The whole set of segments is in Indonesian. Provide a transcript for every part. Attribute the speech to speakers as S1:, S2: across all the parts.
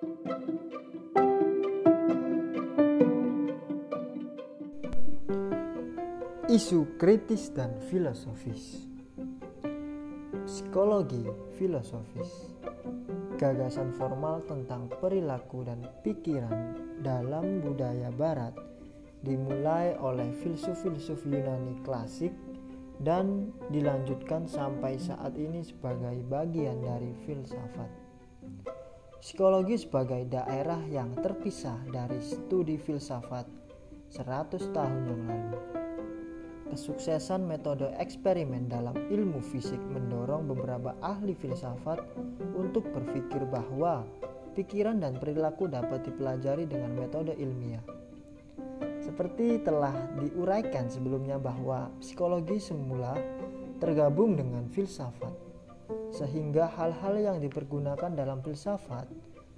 S1: Isu kritis dan filosofis Psikologi filosofis Gagasan formal tentang perilaku dan pikiran dalam budaya barat dimulai oleh filsuf-filsuf Yunani klasik dan dilanjutkan sampai saat ini sebagai bagian dari filsafat. Psikologi sebagai daerah yang terpisah dari studi filsafat 100 tahun yang lalu. Kesuksesan metode eksperimen dalam ilmu fisik mendorong beberapa ahli filsafat untuk berpikir bahwa pikiran dan perilaku dapat dipelajari dengan metode ilmiah. Seperti telah diuraikan sebelumnya bahwa psikologi semula tergabung dengan filsafat sehingga hal-hal yang dipergunakan dalam filsafat,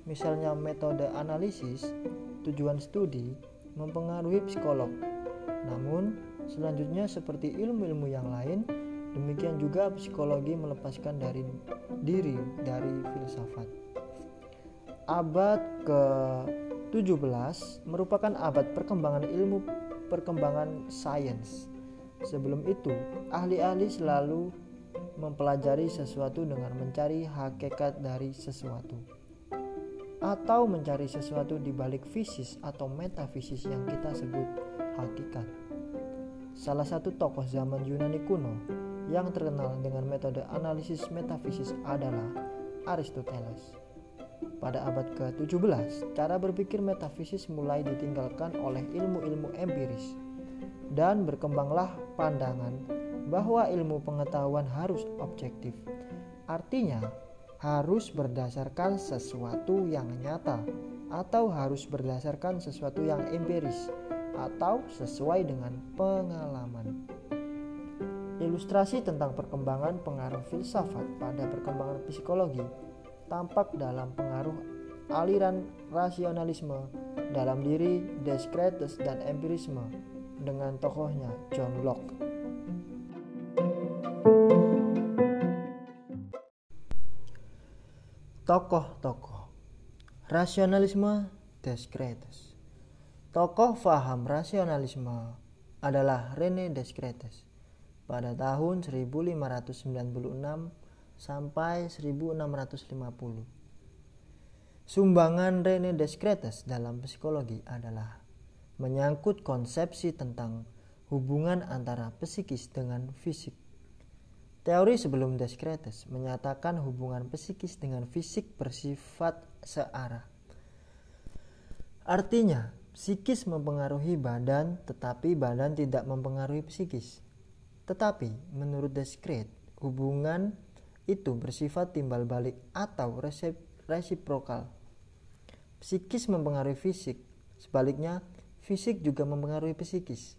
S1: misalnya metode analisis, tujuan studi, mempengaruhi psikolog. Namun, selanjutnya seperti ilmu-ilmu yang lain, demikian juga psikologi melepaskan dari diri dari filsafat. Abad ke-17 merupakan abad perkembangan ilmu perkembangan sains. Sebelum itu, ahli-ahli selalu mempelajari sesuatu dengan mencari hakikat dari sesuatu atau mencari sesuatu di balik fisis atau metafisis yang kita sebut hakikat. Salah satu tokoh zaman Yunani kuno yang terkenal dengan metode analisis metafisis adalah Aristoteles. Pada abad ke-17, cara berpikir metafisis mulai ditinggalkan oleh ilmu-ilmu empiris dan berkembanglah pandangan bahwa ilmu pengetahuan harus objektif. Artinya, harus berdasarkan sesuatu yang nyata atau harus berdasarkan sesuatu yang empiris atau sesuai dengan pengalaman. Ilustrasi tentang perkembangan pengaruh filsafat pada perkembangan psikologi tampak dalam pengaruh aliran rasionalisme dalam diri Descartes dan empirisme dengan tokohnya John Locke. Tokoh-tokoh Rasionalisme Descartes Tokoh faham rasionalisme adalah Rene Descartes pada tahun 1596 sampai 1650. Sumbangan Rene Descartes dalam psikologi adalah menyangkut konsepsi tentang hubungan antara psikis dengan fisik. Teori sebelum Descartes menyatakan hubungan psikis dengan fisik bersifat searah. Artinya, psikis mempengaruhi badan, tetapi badan tidak mempengaruhi psikis. Tetapi, menurut Descartes, hubungan itu bersifat timbal balik atau resiprokal. Psikis mempengaruhi fisik, sebaliknya fisik juga mempengaruhi psikis.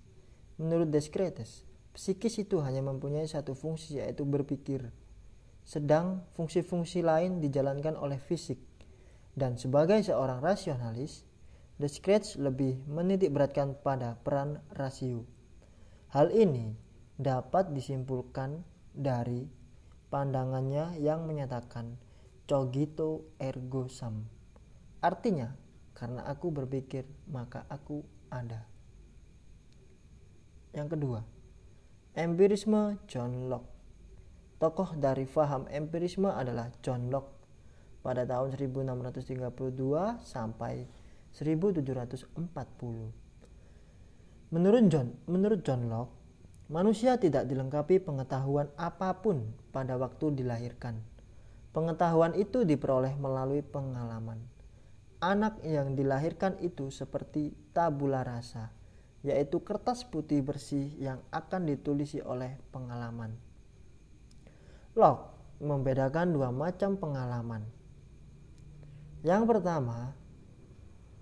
S1: Menurut Descartes, Psikis itu hanya mempunyai satu fungsi yaitu berpikir. Sedang fungsi-fungsi lain dijalankan oleh fisik. Dan sebagai seorang rasionalis, Descartes lebih menitik beratkan pada peran rasio. Hal ini dapat disimpulkan dari pandangannya yang menyatakan cogito ergo sum. Artinya, karena aku berpikir, maka aku ada. Yang kedua, Empirisme John Locke Tokoh dari faham empirisme adalah John Locke pada tahun 1632 sampai 1740. Menurut John, menurut John Locke, manusia tidak dilengkapi pengetahuan apa pun pada waktu dilahirkan. Pengetahuan itu diperoleh melalui pengalaman. Anak yang dilahirkan itu seperti tabula rasa yaitu kertas putih bersih yang akan ditulisi oleh pengalaman. Locke membedakan dua macam pengalaman. Yang pertama,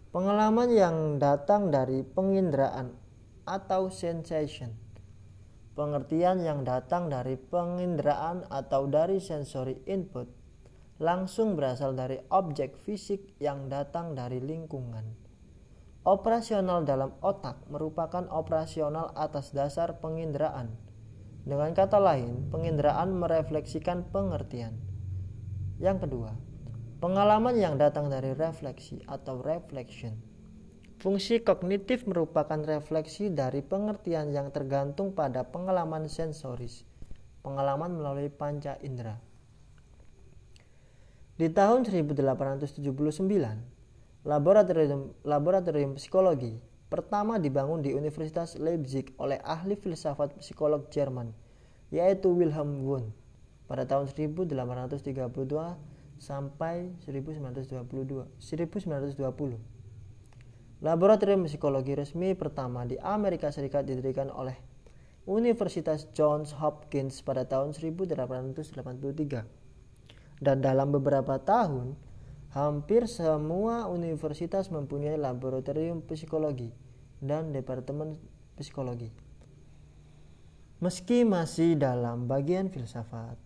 S1: pengalaman yang datang dari penginderaan atau sensation. Pengertian yang datang dari penginderaan atau dari sensory input langsung berasal dari objek fisik yang datang dari lingkungan. Operasional dalam otak merupakan operasional atas dasar penginderaan. Dengan kata lain, penginderaan merefleksikan pengertian. Yang kedua, Pengalaman yang datang dari refleksi atau reflection. Fungsi kognitif merupakan refleksi dari pengertian yang tergantung pada pengalaman sensoris, pengalaman melalui panca indera. Di tahun 1879, laboratorium, laboratorium psikologi pertama dibangun di Universitas Leipzig oleh ahli filsafat psikolog Jerman, yaitu Wilhelm Wundt pada tahun 1832 sampai 1922, 1920. Laboratorium psikologi resmi pertama di Amerika Serikat didirikan oleh Universitas Johns Hopkins pada tahun 1883 dan dalam beberapa tahun hampir semua universitas mempunyai laboratorium psikologi dan departemen psikologi. Meski masih dalam bagian filsafat,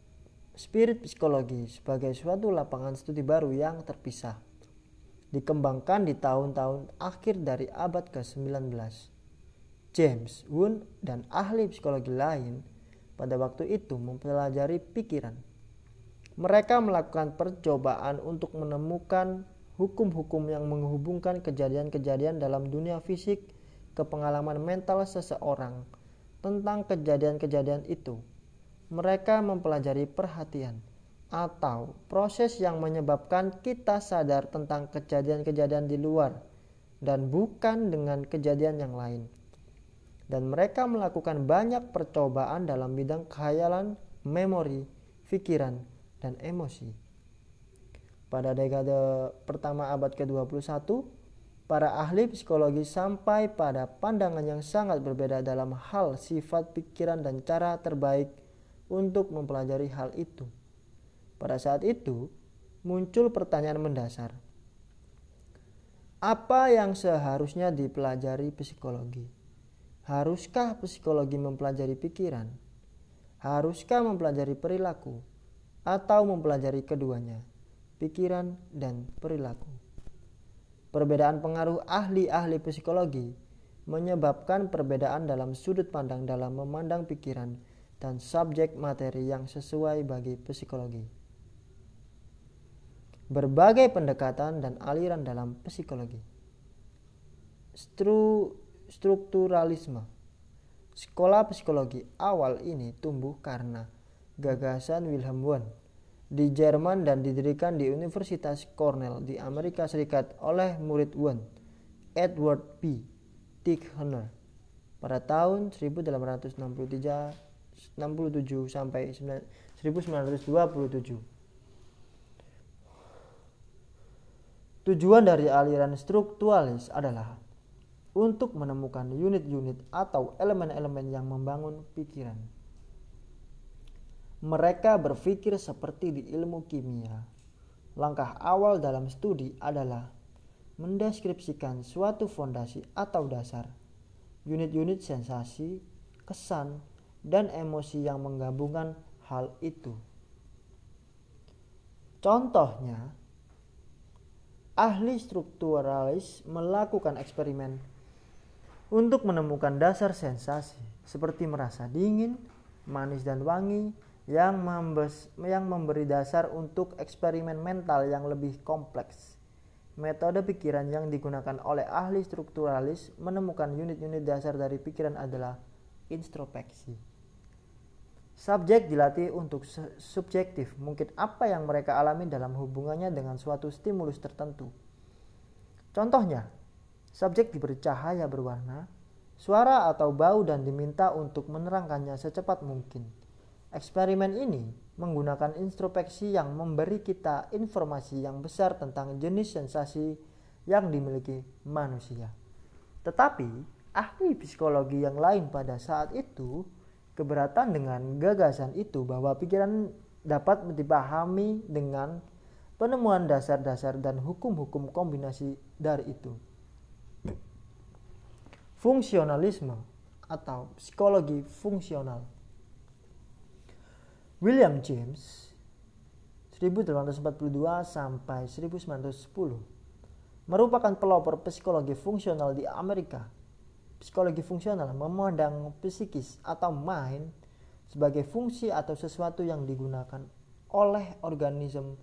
S1: spirit psikologi sebagai suatu lapangan studi baru yang terpisah dikembangkan di tahun-tahun akhir dari abad ke-19. James Wundt dan ahli psikologi lain pada waktu itu mempelajari pikiran mereka melakukan percobaan untuk menemukan hukum-hukum yang menghubungkan kejadian-kejadian dalam dunia fisik ke pengalaman mental seseorang tentang kejadian-kejadian itu. Mereka mempelajari perhatian atau proses yang menyebabkan kita sadar tentang kejadian-kejadian di luar dan bukan dengan kejadian yang lain. Dan mereka melakukan banyak percobaan dalam bidang khayalan, memori, pikiran, dan emosi. Pada dekade pertama abad ke-21, para ahli psikologi sampai pada pandangan yang sangat berbeda dalam hal sifat pikiran dan cara terbaik untuk mempelajari hal itu. Pada saat itu, muncul pertanyaan mendasar. Apa yang seharusnya dipelajari psikologi? Haruskah psikologi mempelajari pikiran? Haruskah mempelajari perilaku? Atau mempelajari keduanya, pikiran dan perilaku. Perbedaan pengaruh ahli-ahli psikologi menyebabkan perbedaan dalam sudut pandang dalam memandang pikiran dan subjek materi yang sesuai bagi psikologi. Berbagai pendekatan dan aliran dalam psikologi. Stru, strukturalisme. Sekolah psikologi awal ini tumbuh karena gagasan Wilhelm Wundt di Jerman dan didirikan di Universitas Cornell di Amerika Serikat oleh murid Wundt, Edward P. Teichner pada tahun 1867 sampai 1927. Tujuan dari aliran strukturalis adalah untuk menemukan unit-unit atau elemen-elemen yang membangun pikiran. Mereka berpikir seperti di ilmu kimia. Langkah awal dalam studi adalah mendeskripsikan suatu fondasi atau dasar, unit-unit sensasi, kesan, dan emosi yang menggabungkan hal itu. Contohnya, ahli strukturalis melakukan eksperimen untuk menemukan dasar sensasi seperti merasa dingin, manis dan wangi, yang, membes, yang memberi dasar untuk eksperimen mental yang lebih kompleks. Metode pikiran yang digunakan oleh ahli strukturalis menemukan unit-unit dasar dari pikiran adalah introspeksi. Subjek dilatih untuk subjektif, mungkin apa yang mereka alami dalam hubungannya dengan suatu stimulus tertentu. Contohnya, subjek diberi cahaya berwarna, suara atau bau dan diminta untuk menerangkannya secepat mungkin Eksperimen ini menggunakan introspeksi yang memberi kita informasi yang besar tentang jenis sensasi yang dimiliki manusia. Tetapi ahli psikologi yang lain pada saat itu keberatan dengan gagasan itu bahwa pikiran dapat dipahami dengan penemuan dasar-dasar dan hukum-hukum kombinasi dari itu. Fungsionalisme atau psikologi fungsional William James 1842 sampai 1910 merupakan pelopor psikologi fungsional di Amerika. Psikologi fungsional memandang psikis atau mind sebagai fungsi atau sesuatu yang digunakan oleh organisme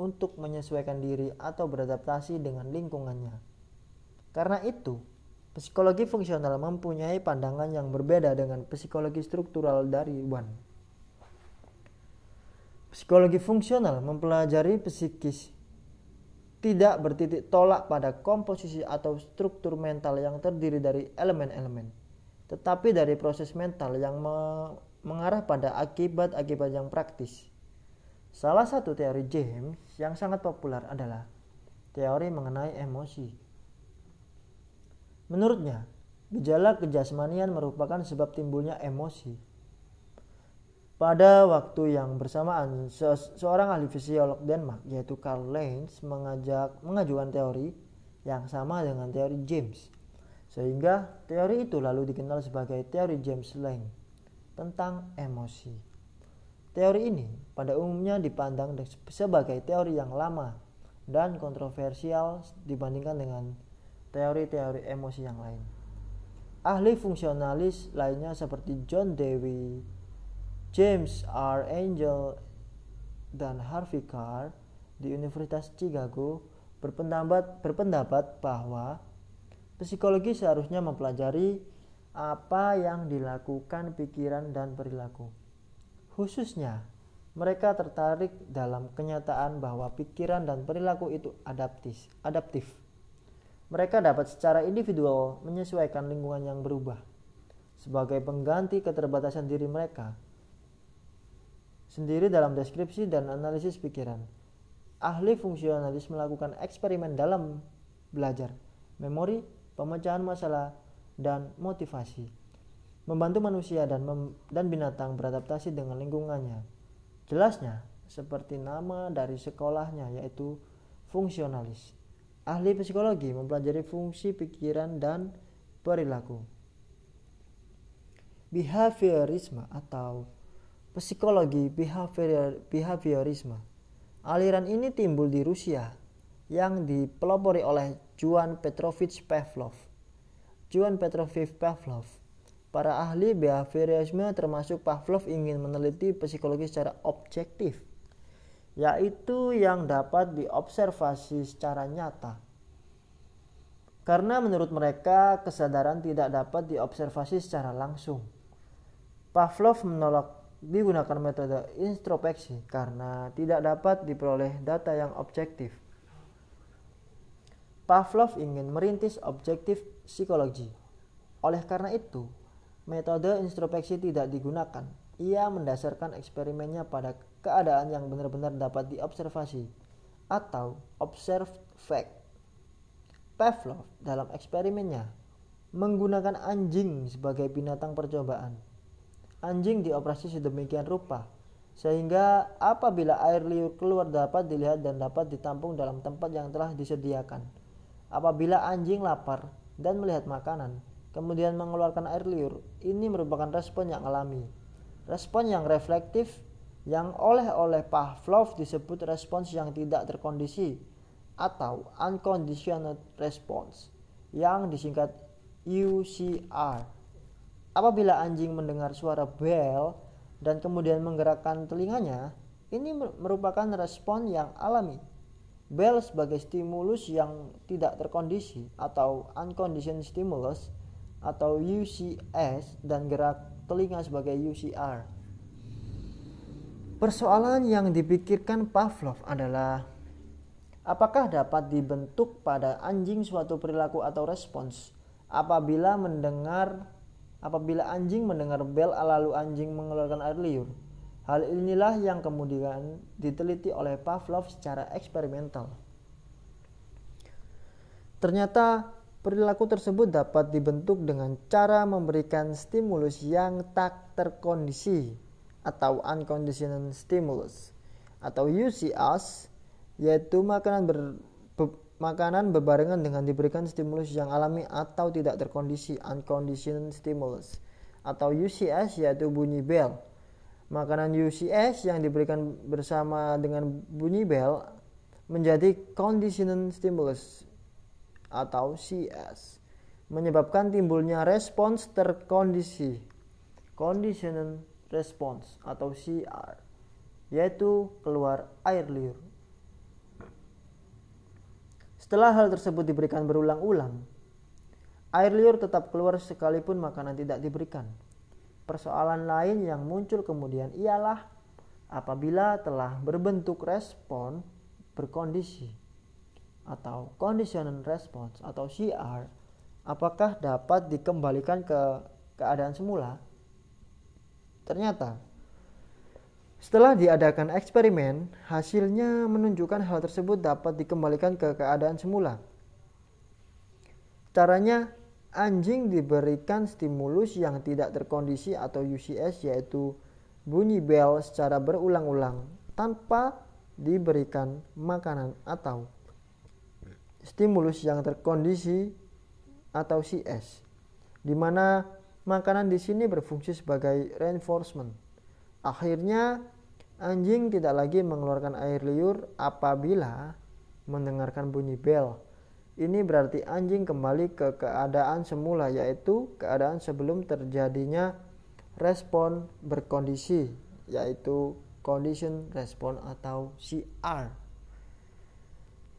S1: untuk menyesuaikan diri atau beradaptasi dengan lingkungannya. Karena itu, psikologi fungsional mempunyai pandangan yang berbeda dengan psikologi struktural dari Wan. Psikologi fungsional mempelajari psikis tidak bertitik tolak pada komposisi atau struktur mental yang terdiri dari elemen-elemen, tetapi dari proses mental yang me mengarah pada akibat-akibat yang praktis. Salah satu teori James yang sangat populer adalah teori mengenai emosi. Menurutnya, gejala kejasmanian merupakan sebab timbulnya emosi pada waktu yang bersamaan, se seorang ahli fisiolog Denmark yaitu Karl Lenz mengajak, mengajukan teori yang sama dengan teori James. Sehingga teori itu lalu dikenal sebagai teori James Lange tentang emosi. Teori ini pada umumnya dipandang sebagai teori yang lama dan kontroversial dibandingkan dengan teori-teori emosi yang lain. Ahli fungsionalis lainnya seperti John Dewey James R. Angel dan Harvey Carr di Universitas Chicago berpendapat berpendapat bahwa psikologi seharusnya mempelajari apa yang dilakukan pikiran dan perilaku. Khususnya, mereka tertarik dalam kenyataan bahwa pikiran dan perilaku itu adaptis, adaptif. Mereka dapat secara individual menyesuaikan lingkungan yang berubah. Sebagai pengganti keterbatasan diri mereka, sendiri dalam deskripsi dan analisis pikiran. Ahli fungsionalis melakukan eksperimen dalam belajar, memori, pemecahan masalah, dan motivasi. Membantu manusia dan, mem dan binatang beradaptasi dengan lingkungannya. Jelasnya, seperti nama dari sekolahnya yaitu fungsionalis. Ahli psikologi mempelajari fungsi pikiran dan perilaku. Behaviorisme atau psikologi behavior, behaviorisme. Aliran ini timbul di Rusia yang dipelopori oleh Juan Petrovich Pavlov. Juan Petrovich Pavlov, para ahli behaviorisme termasuk Pavlov ingin meneliti psikologi secara objektif, yaitu yang dapat diobservasi secara nyata. Karena menurut mereka kesadaran tidak dapat diobservasi secara langsung. Pavlov menolak digunakan metode introspeksi karena tidak dapat diperoleh data yang objektif. Pavlov ingin merintis objektif psikologi. Oleh karena itu, metode introspeksi tidak digunakan. Ia mendasarkan eksperimennya pada keadaan yang benar-benar dapat diobservasi atau observed fact. Pavlov dalam eksperimennya menggunakan anjing sebagai binatang percobaan anjing dioperasi sedemikian rupa sehingga apabila air liur keluar dapat dilihat dan dapat ditampung dalam tempat yang telah disediakan. Apabila anjing lapar dan melihat makanan, kemudian mengeluarkan air liur, ini merupakan respon yang alami. Respon yang reflektif yang oleh oleh Pavlov disebut respons yang tidak terkondisi atau unconditional response yang disingkat UCR. Apabila anjing mendengar suara bel dan kemudian menggerakkan telinganya, ini merupakan respon yang alami. Bel sebagai stimulus yang tidak terkondisi atau unconditioned stimulus atau UCS dan gerak telinga sebagai UCR. Persoalan yang dipikirkan Pavlov adalah apakah dapat dibentuk pada anjing suatu perilaku atau respons apabila mendengar Apabila anjing mendengar bel lalu anjing mengeluarkan air liur. Hal inilah yang kemudian diteliti oleh Pavlov secara eksperimental. Ternyata perilaku tersebut dapat dibentuk dengan cara memberikan stimulus yang tak terkondisi atau unconditional stimulus atau UCS yaitu makanan ber, Makanan berbarengan dengan diberikan stimulus yang alami atau tidak terkondisi unconditioned stimulus atau UCS yaitu bunyi bel. Makanan UCS yang diberikan bersama dengan bunyi bel menjadi conditioned stimulus atau CS menyebabkan timbulnya respons terkondisi conditional response atau CR yaitu keluar air liur Setelah hal tersebut diberikan berulang-ulang, air liur tetap keluar sekalipun makanan tidak diberikan. Persoalan lain yang muncul kemudian ialah apabila telah berbentuk respon berkondisi atau conditional response atau CR apakah dapat dikembalikan ke keadaan semula ternyata setelah diadakan eksperimen hasilnya menunjukkan hal tersebut dapat dikembalikan ke keadaan semula caranya anjing diberikan stimulus yang tidak terkondisi atau UCS yaitu bunyi bel secara berulang-ulang tanpa diberikan makanan atau stimulus yang terkondisi atau CS, di mana makanan di sini berfungsi sebagai reinforcement. Akhirnya, anjing tidak lagi mengeluarkan air liur apabila mendengarkan bunyi bel. Ini berarti anjing kembali ke keadaan semula, yaitu keadaan sebelum terjadinya respon berkondisi yaitu condition response atau CR.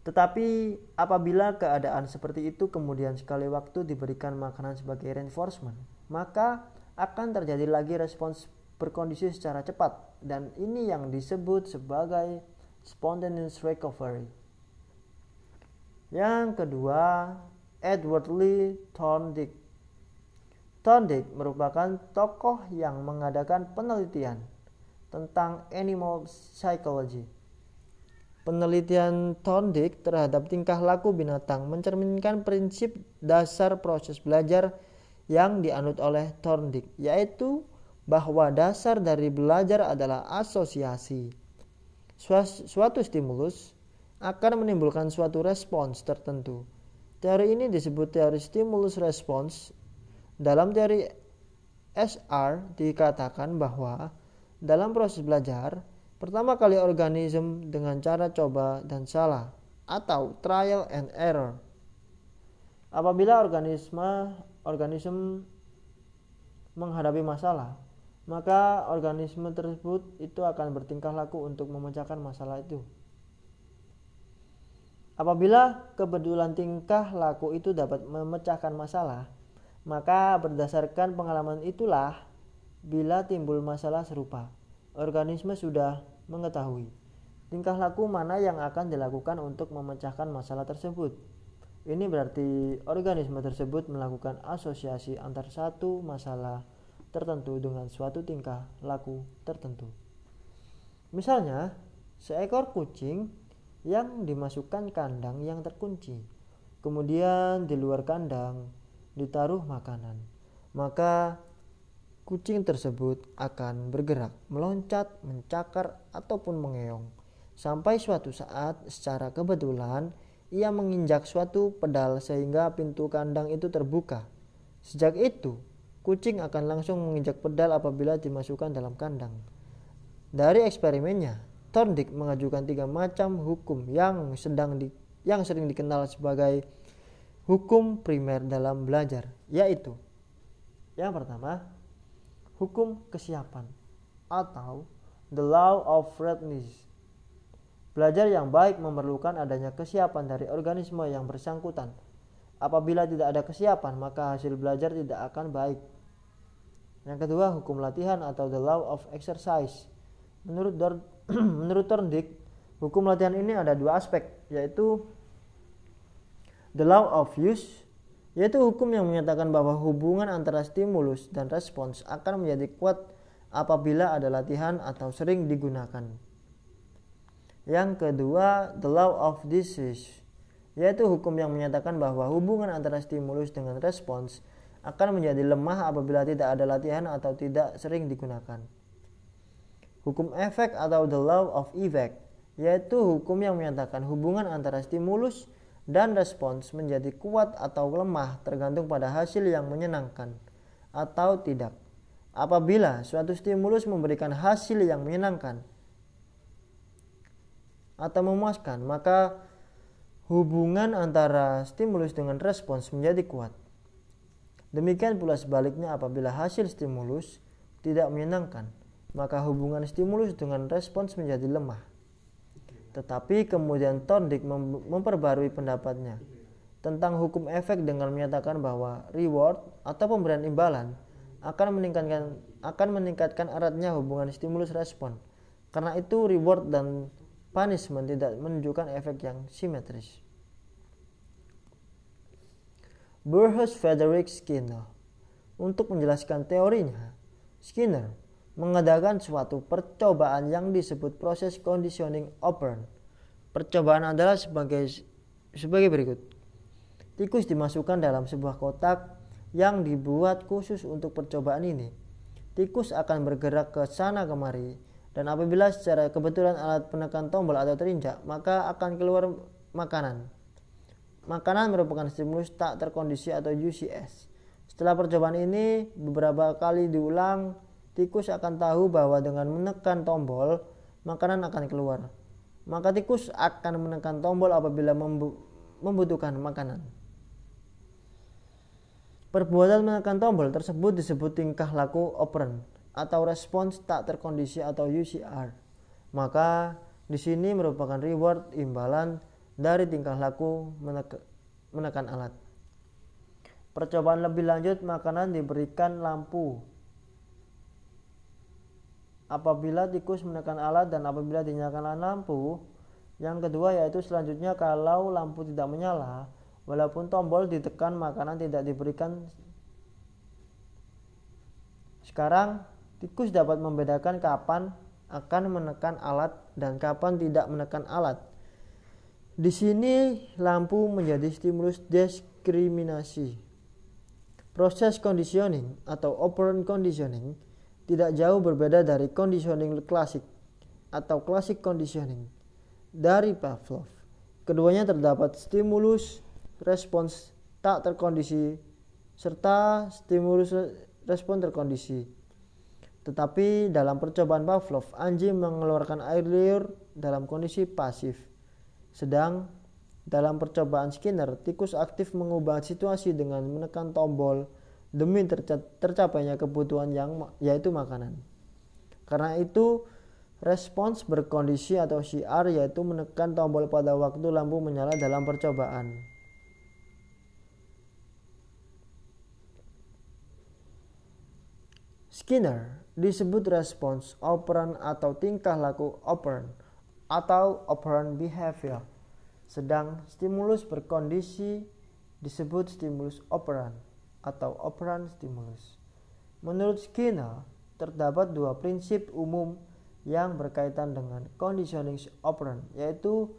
S1: Tetapi apabila keadaan seperti itu kemudian sekali waktu diberikan makanan sebagai reinforcement, maka akan terjadi lagi respons berkondisi secara cepat dan ini yang disebut sebagai spontaneous recovery. Yang kedua, Edward Lee Thorndike Thorndike merupakan tokoh yang mengadakan penelitian tentang animal psychology. Penelitian Thorndike terhadap tingkah laku binatang mencerminkan prinsip dasar proses belajar yang dianut oleh Thorndike, yaitu bahwa dasar dari belajar adalah asosiasi. Suatu stimulus akan menimbulkan suatu respons tertentu. Teori ini disebut teori stimulus respons dalam teori SR dikatakan bahwa dalam proses belajar, pertama kali organisme dengan cara coba dan salah atau trial and error. Apabila organisme organisme menghadapi masalah, maka organisme tersebut itu akan bertingkah laku untuk memecahkan masalah itu. Apabila kebetulan tingkah laku itu dapat memecahkan masalah, maka berdasarkan pengalaman itulah bila timbul masalah serupa, organisme sudah mengetahui tingkah laku mana yang akan dilakukan untuk memecahkan masalah tersebut. Ini berarti organisme tersebut melakukan asosiasi antar satu masalah tertentu dengan suatu tingkah laku tertentu. Misalnya, seekor kucing yang dimasukkan kandang yang terkunci, kemudian di luar kandang ditaruh makanan, maka kucing tersebut akan bergerak, meloncat, mencakar, ataupun mengeong. Sampai suatu saat, secara kebetulan, ia menginjak suatu pedal sehingga pintu kandang itu terbuka. Sejak itu, kucing akan langsung menginjak pedal apabila dimasukkan dalam kandang. Dari eksperimennya, Thorndike mengajukan tiga macam hukum yang sedang di, yang sering dikenal sebagai hukum primer dalam belajar, yaitu yang pertama, hukum kesiapan atau the law of readiness. Belajar yang baik memerlukan adanya kesiapan dari organisme yang bersangkutan. Apabila tidak ada kesiapan, maka hasil belajar tidak akan baik. Yang kedua, hukum latihan atau the law of exercise. Menurut Dor menurut Thorndike, hukum latihan ini ada dua aspek, yaitu The law of use yaitu hukum yang menyatakan bahwa hubungan antara stimulus dan respons akan menjadi kuat apabila ada latihan atau sering digunakan. Yang kedua, the law of disease yaitu hukum yang menyatakan bahwa hubungan antara stimulus dengan respons akan menjadi lemah apabila tidak ada latihan atau tidak sering digunakan. Hukum efek atau the law of effect yaitu hukum yang menyatakan hubungan antara stimulus dan respons menjadi kuat atau lemah tergantung pada hasil yang menyenangkan atau tidak. Apabila suatu stimulus memberikan hasil yang menyenangkan atau memuaskan, maka hubungan antara stimulus dengan respons menjadi kuat. Demikian pula sebaliknya apabila hasil stimulus tidak menyenangkan, maka hubungan stimulus dengan respons menjadi lemah. Tetapi kemudian Thorndike memperbarui pendapatnya tentang hukum efek dengan menyatakan bahwa reward atau pemberian imbalan akan meningkatkan akan meningkatkan eratnya hubungan stimulus respon. Karena itu reward dan punishment tidak menunjukkan efek yang simetris. Burhus Frederick Skinner untuk menjelaskan teorinya, Skinner mengadakan suatu percobaan yang disebut proses conditioning operant. Percobaan adalah sebagai sebagai berikut. Tikus dimasukkan dalam sebuah kotak yang dibuat khusus untuk percobaan ini. Tikus akan bergerak ke sana kemari dan apabila secara kebetulan alat penekan tombol atau terinjak, maka akan keluar makanan. Makanan merupakan stimulus tak terkondisi atau UCS. Setelah percobaan ini beberapa kali diulang, tikus akan tahu bahwa dengan menekan tombol, makanan akan keluar. Maka tikus akan menekan tombol apabila membutuhkan makanan. Perbuatan menekan tombol tersebut disebut tingkah laku operant atau respons tak terkondisi atau UCR. Maka di sini merupakan reward imbalan dari tingkah laku menekan alat. Percobaan lebih lanjut, makanan diberikan lampu. Apabila tikus menekan alat dan apabila dinyalakan lampu, yang kedua yaitu selanjutnya kalau lampu tidak menyala, walaupun tombol ditekan makanan tidak diberikan. Sekarang tikus dapat membedakan kapan akan menekan alat dan kapan tidak menekan alat. Di sini lampu menjadi stimulus diskriminasi. Proses conditioning atau operant conditioning tidak jauh berbeda dari conditioning klasik atau classic conditioning dari Pavlov. Keduanya terdapat stimulus respons tak terkondisi serta stimulus respon terkondisi. Tetapi dalam percobaan Pavlov, anjing mengeluarkan air liur dalam kondisi pasif. Sedang dalam percobaan Skinner, tikus aktif mengubah situasi dengan menekan tombol demi tercapainya kebutuhan yang yaitu makanan. Karena itu, respons berkondisi atau CR yaitu menekan tombol pada waktu lampu menyala dalam percobaan. Skinner disebut respons operant atau tingkah laku operant atau operant behavior. Sedang stimulus berkondisi disebut stimulus operan atau operan stimulus. Menurut Skinner, terdapat dua prinsip umum yang berkaitan dengan conditioning operant, yaitu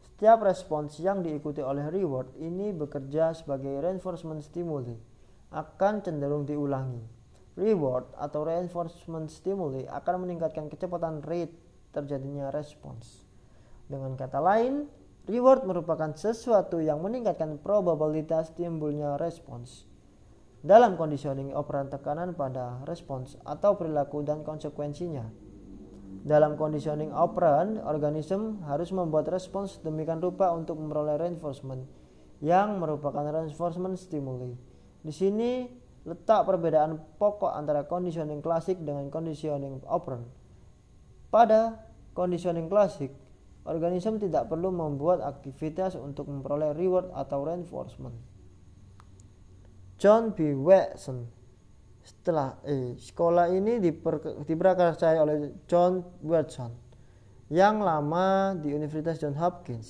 S1: setiap respons yang diikuti oleh reward ini bekerja sebagai reinforcement stimuli akan cenderung diulangi. Reward atau reinforcement stimuli akan meningkatkan kecepatan rate terjadinya respons. Dengan kata lain, Reward merupakan sesuatu yang meningkatkan probabilitas timbulnya respons. Dalam conditioning operan tekanan pada respons atau perilaku dan konsekuensinya. Dalam conditioning operan, organisme harus membuat respons demikian rupa untuk memperoleh reinforcement yang merupakan reinforcement stimuli. Di sini letak perbedaan pokok antara conditioning klasik dengan conditioning operan. Pada conditioning klasik, organisme tidak perlu membuat aktivitas untuk memperoleh reward atau reinforcement. John B. Watson setelah eh, sekolah ini diper, diprakarsai oleh John Watson yang lama di Universitas Johns Hopkins.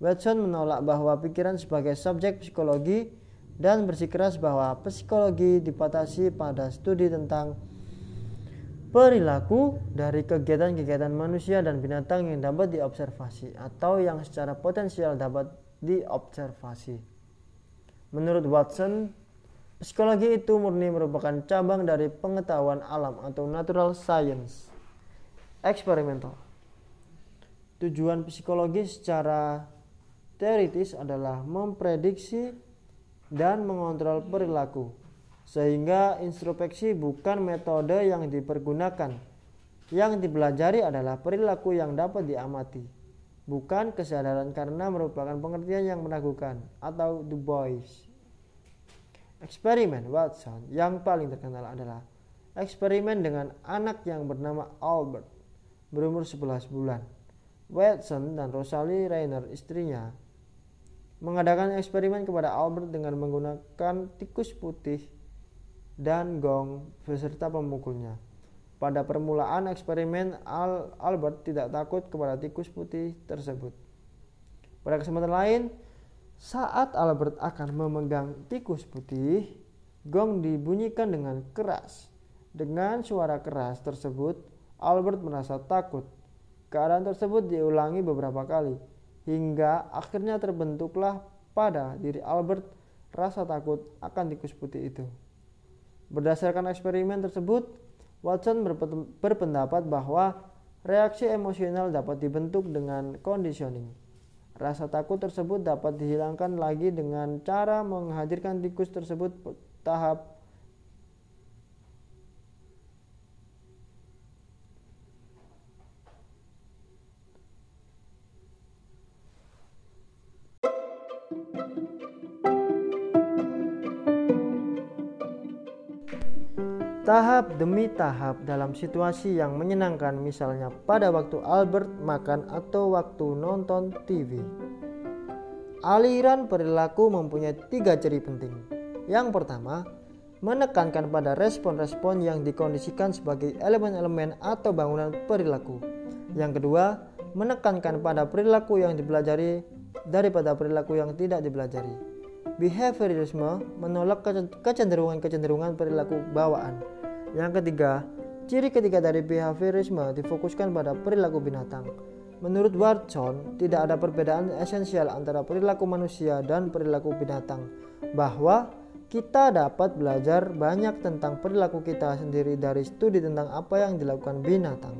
S1: Watson menolak bahwa pikiran sebagai subjek psikologi dan bersikeras bahwa psikologi dipatasi pada studi tentang perilaku dari kegiatan-kegiatan manusia dan binatang yang dapat diobservasi atau yang secara potensial dapat diobservasi. Menurut Watson, psikologi itu murni merupakan cabang dari pengetahuan alam atau natural science. Eksperimental. Tujuan psikologi secara teoritis adalah memprediksi dan mengontrol perilaku sehingga introspeksi bukan metode yang dipergunakan. Yang dipelajari adalah perilaku yang dapat diamati, bukan kesadaran karena merupakan pengertian yang meragukan atau Du Bois. Eksperimen Watson yang paling terkenal adalah eksperimen dengan anak yang bernama Albert berumur 11 bulan Watson dan Rosalie Rayner istrinya mengadakan eksperimen kepada Albert dengan menggunakan tikus putih dan gong beserta pemukulnya. Pada permulaan eksperimen, Al Albert tidak takut kepada tikus putih tersebut. Pada kesempatan lain, saat Albert akan memegang tikus putih, gong dibunyikan dengan keras. Dengan suara keras tersebut, Albert merasa takut. Keadaan tersebut diulangi beberapa kali, hingga akhirnya terbentuklah pada diri Albert rasa takut akan tikus putih itu. Berdasarkan eksperimen tersebut, Watson berpendapat bahwa reaksi emosional dapat dibentuk dengan conditioning. Rasa takut tersebut dapat dihilangkan lagi dengan cara menghadirkan tikus tersebut tahap tahap demi tahap dalam situasi yang menyenangkan misalnya pada waktu Albert makan atau waktu nonton TV. Aliran perilaku mempunyai tiga ciri penting. Yang pertama, menekankan pada respon-respon yang dikondisikan sebagai elemen-elemen atau bangunan perilaku. Yang kedua, menekankan pada perilaku yang dipelajari daripada perilaku yang tidak dipelajari. Behaviorisme menolak kecenderungan-kecenderungan perilaku bawaan yang ketiga, ciri ketiga dari behaviorisme difokuskan pada perilaku binatang. Menurut Watson, tidak ada perbedaan esensial antara perilaku manusia dan perilaku binatang, bahwa kita dapat belajar banyak tentang perilaku kita sendiri dari studi tentang apa yang dilakukan binatang.